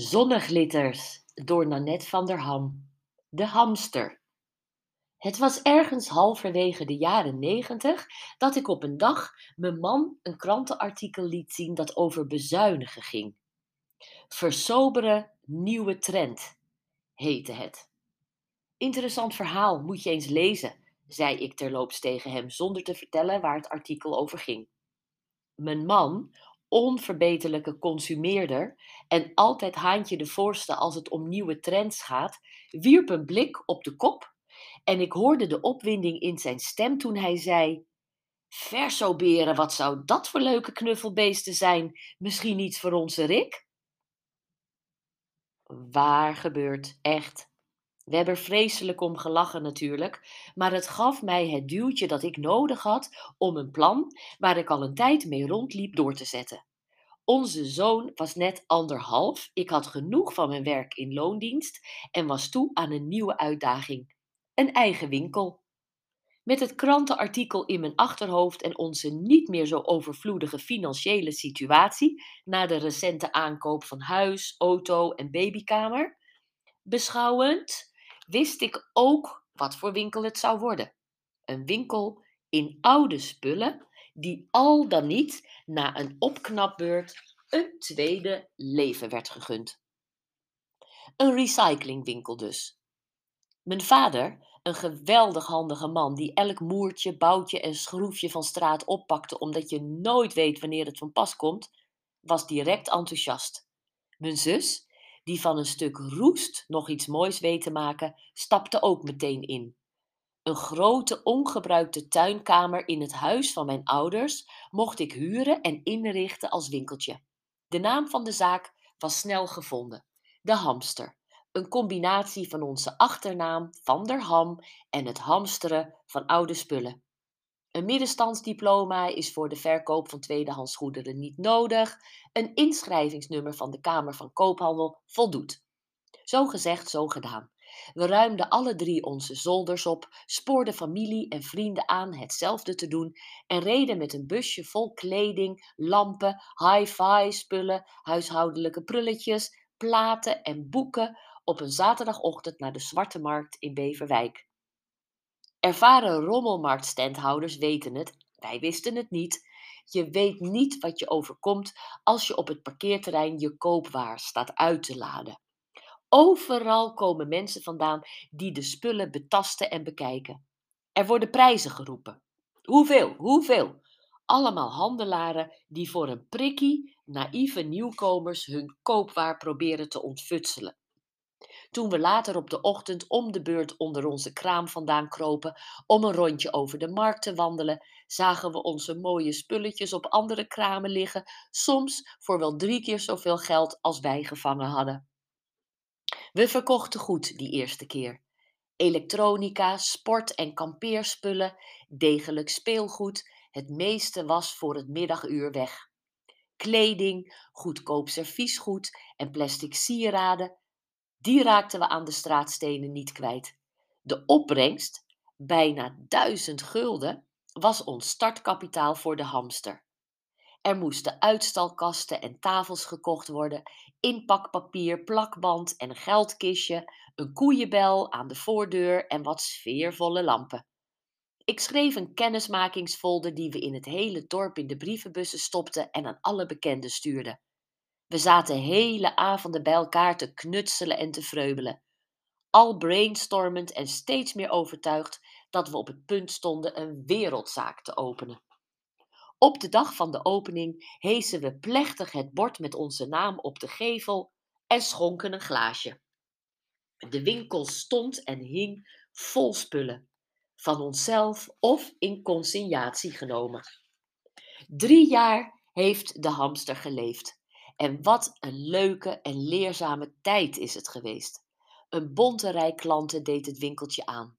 Zonneglitters door Nanette van der Ham. De hamster. Het was ergens halverwege de jaren negentig dat ik op een dag mijn man een krantenartikel liet zien dat over bezuinigen ging. Versoberen nieuwe trend heette het. Interessant verhaal, moet je eens lezen, zei ik terloops tegen hem zonder te vertellen waar het artikel over ging. Mijn man, onverbeterlijke consumeerder en altijd haantje de voorste als het om nieuwe trends gaat, wierp een blik op de kop en ik hoorde de opwinding in zijn stem toen hij zei: Versoberen, wat zou dat voor leuke knuffelbeesten zijn? Misschien iets voor onze Rick? Waar gebeurt, echt. We hebben er vreselijk om gelachen natuurlijk, maar het gaf mij het duwtje dat ik nodig had om een plan, waar ik al een tijd mee rondliep, door te zetten. Onze zoon was net anderhalf, ik had genoeg van mijn werk in loondienst en was toe aan een nieuwe uitdaging: een eigen winkel. Met het krantenartikel in mijn achterhoofd en onze niet meer zo overvloedige financiële situatie na de recente aankoop van huis, auto en babykamer, beschouwend wist ik ook wat voor winkel het zou worden. Een winkel in oude spullen, die al dan niet na een opknapbeurt een tweede leven werd gegund. Een recyclingwinkel dus. Mijn vader, een geweldig handige man die elk moertje, boutje en schroefje van straat oppakte omdat je nooit weet wanneer het van pas komt, was direct enthousiast. Mijn zus, die van een stuk roest nog iets moois weet te maken, stapte ook meteen in. Een grote ongebruikte tuinkamer in het huis van mijn ouders mocht ik huren en inrichten als winkeltje. De naam van de zaak was snel gevonden: De Hamster. Een combinatie van onze achternaam van der Ham en het hamsteren van oude spullen. Een middenstandsdiploma is voor de verkoop van tweedehands goederen niet nodig. Een inschrijvingsnummer van de Kamer van Koophandel voldoet. Zo gezegd, zo gedaan. We ruimden alle drie onze zolders op, spoorden familie en vrienden aan hetzelfde te doen en reden met een busje vol kleding, lampen, hi-fi spullen, huishoudelijke prulletjes, platen en boeken op een zaterdagochtend naar de Zwarte Markt in Beverwijk. Ervaren rommelmarktstandhouders weten het, wij wisten het niet. Je weet niet wat je overkomt als je op het parkeerterrein je koopwaar staat uit te laden. Overal komen mensen vandaan die de spullen betasten en bekijken. Er worden prijzen geroepen. Hoeveel? Hoeveel? Allemaal handelaren die voor een prikkie naïeve nieuwkomers hun koopwaar proberen te ontfutselen. Toen we later op de ochtend om de beurt onder onze kraam vandaan kropen om een rondje over de markt te wandelen, zagen we onze mooie spulletjes op andere kramen liggen, soms voor wel drie keer zoveel geld als wij gevangen hadden. We verkochten goed die eerste keer. Elektronica, sport- en kampeerspullen, degelijk speelgoed, het meeste was voor het middaguur weg. Kleding, goedkoop serviesgoed en plastic sieraden, die raakten we aan de straatstenen niet kwijt. De opbrengst, bijna duizend gulden, was ons startkapitaal voor de hamster. Er moesten uitstalkasten en tafels gekocht worden, inpakpapier, plakband en een geldkistje, een koeienbel aan de voordeur en wat sfeervolle lampen. Ik schreef een kennismakingsfolder die we in het hele dorp in de brievenbussen stopten en aan alle bekenden stuurden. We zaten hele avonden bij elkaar te knutselen en te vreubelen. Al brainstormend en steeds meer overtuigd dat we op het punt stonden een wereldzaak te openen. Op de dag van de opening hezen we plechtig het bord met onze naam op de gevel en schonken een glaasje. De winkel stond en hing vol spullen, van onszelf of in consignatie genomen. Drie jaar heeft de hamster geleefd. En wat een leuke en leerzame tijd is het geweest. Een bonte rij klanten deed het winkeltje aan.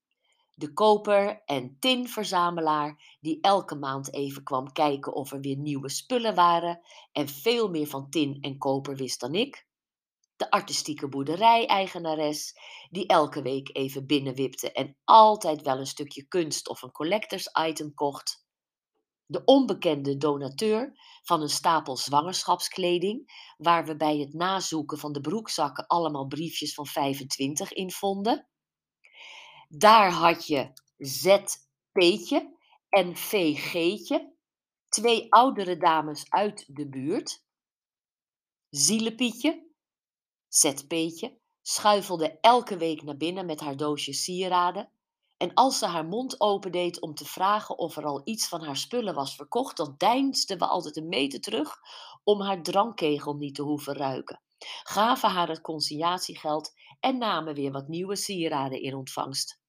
De koper en tinverzamelaar die elke maand even kwam kijken of er weer nieuwe spullen waren en veel meer van tin en koper wist dan ik. De artistieke boerderij-eigenares die elke week even binnenwipte en altijd wel een stukje kunst of een collectors item kocht. De onbekende donateur van een stapel zwangerschapskleding, waar we bij het nazoeken van de broekzakken allemaal briefjes van 25 in vonden. Daar had je ZP'tje en VG'tje, twee oudere dames uit de buurt. Zielepietje, ZP'tje, schuifelde elke week naar binnen met haar doosje sieraden. En als ze haar mond opendeed om te vragen of er al iets van haar spullen was verkocht, dan deinsden we altijd een meter terug om haar drankkegel niet te hoeven ruiken. Gaven haar het conciliatiegeld en namen weer wat nieuwe sieraden in ontvangst.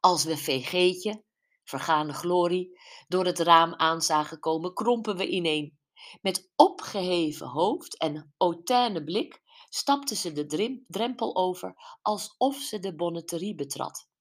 Als we VG'tje, vergane glorie, door het raam aan zagen komen, krompen we ineen. Met opgeheven hoofd en hautaine blik stapte ze de drempel over alsof ze de bonnetterie betrad.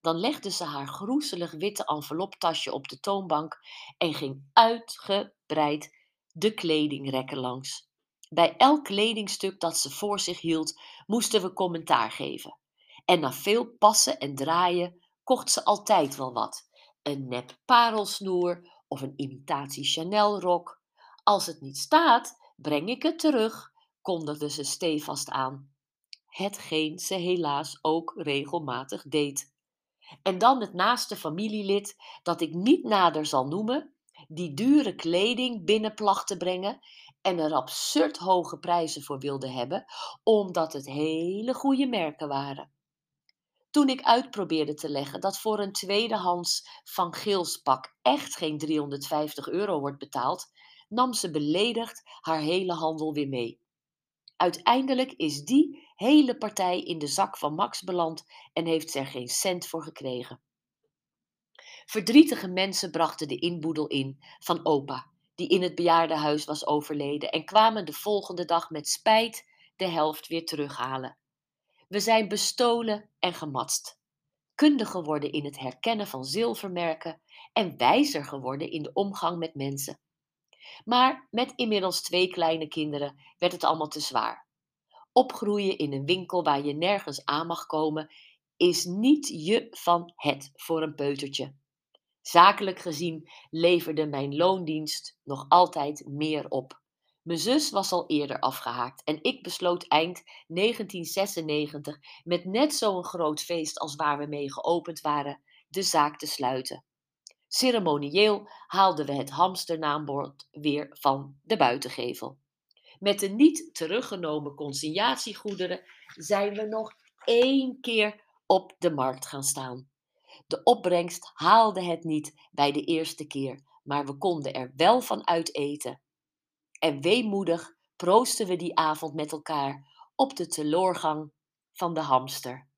Dan legde ze haar groezelig witte enveloptasje op de toonbank en ging uitgebreid de kledingrekken langs. Bij elk kledingstuk dat ze voor zich hield, moesten we commentaar geven. En na veel passen en draaien kocht ze altijd wel wat. Een nep parelsnoer of een imitatie Chanel rok. Als het niet staat, breng ik het terug, kondigde ze stevast aan. Hetgeen ze helaas ook regelmatig deed. En dan het naaste familielid dat ik niet nader zal noemen, die dure kleding binnen placht te brengen en er absurd hoge prijzen voor wilde hebben, omdat het hele goede merken waren. Toen ik uitprobeerde te leggen dat voor een tweedehands Van Gils pak echt geen 350 euro wordt betaald, nam ze beledigd haar hele handel weer mee. Uiteindelijk is die hele partij in de zak van Max beland en heeft er geen cent voor gekregen. Verdrietige mensen brachten de inboedel in van opa, die in het bejaardenhuis was overleden, en kwamen de volgende dag met spijt de helft weer terughalen. We zijn bestolen en gematst, kundig geworden in het herkennen van zilvermerken en wijzer geworden in de omgang met mensen. Maar met inmiddels twee kleine kinderen werd het allemaal te zwaar. Opgroeien in een winkel waar je nergens aan mag komen, is niet je van het voor een peutertje. Zakelijk gezien leverde mijn loondienst nog altijd meer op. Mijn zus was al eerder afgehaakt en ik besloot eind 1996 met net zo'n groot feest als waar we mee geopend waren, de zaak te sluiten. Ceremonieel haalden we het hamsternaambord weer van de buitengevel. Met de niet teruggenomen consignatiegoederen zijn we nog één keer op de markt gaan staan. De opbrengst haalde het niet bij de eerste keer, maar we konden er wel van uiteten. En weemoedig proosten we die avond met elkaar op de teloorgang van de hamster.